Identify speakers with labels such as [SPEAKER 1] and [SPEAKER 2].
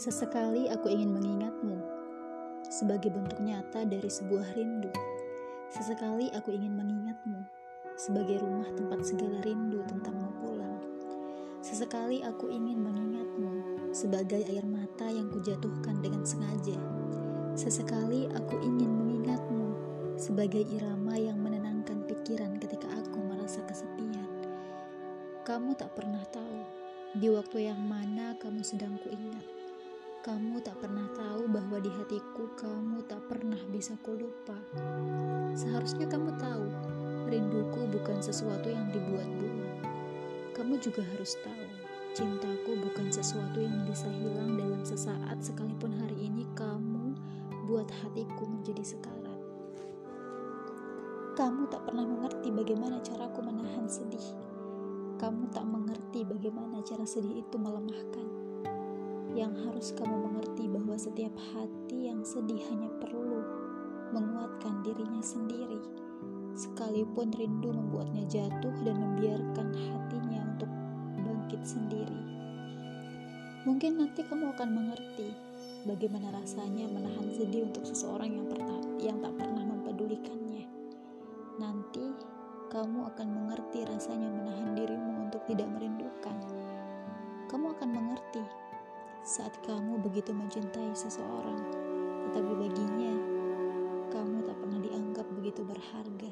[SPEAKER 1] Sesekali aku ingin mengingatmu sebagai bentuk nyata dari sebuah rindu. Sesekali aku ingin mengingatmu sebagai rumah tempat segala rindu tentangmu pulang. Sesekali aku ingin mengingatmu sebagai air mata yang kujatuhkan dengan sengaja. Sesekali aku ingin mengingatmu sebagai irama yang menenangkan pikiran ketika aku merasa kesepian. Kamu tak pernah tahu di waktu yang mana kamu sedang kuingat. Kamu tak pernah tahu bahwa di hatiku kamu tak pernah bisa kulupa. Seharusnya kamu tahu, rinduku bukan sesuatu yang dibuat-buat. Kamu juga harus tahu, cintaku bukan sesuatu yang bisa hilang dalam sesaat sekalipun hari ini kamu buat hatiku menjadi sekarat. Kamu tak pernah mengerti bagaimana caraku menahan sedih. Kamu tak mengerti bagaimana cara sedih itu melemahkan yang harus kamu mengerti bahwa setiap hati yang sedih hanya perlu menguatkan dirinya sendiri, sekalipun rindu membuatnya jatuh dan membiarkan hatinya untuk bangkit sendiri. Mungkin nanti kamu akan mengerti bagaimana rasanya menahan sedih untuk seseorang yang yang tak pernah mempedulikannya. Nanti kamu akan mengerti rasanya menahan dirimu untuk tidak merindukan. Kamu akan mengerti saat kamu begitu mencintai seseorang, tetapi baginya kamu tak pernah dianggap begitu berharga.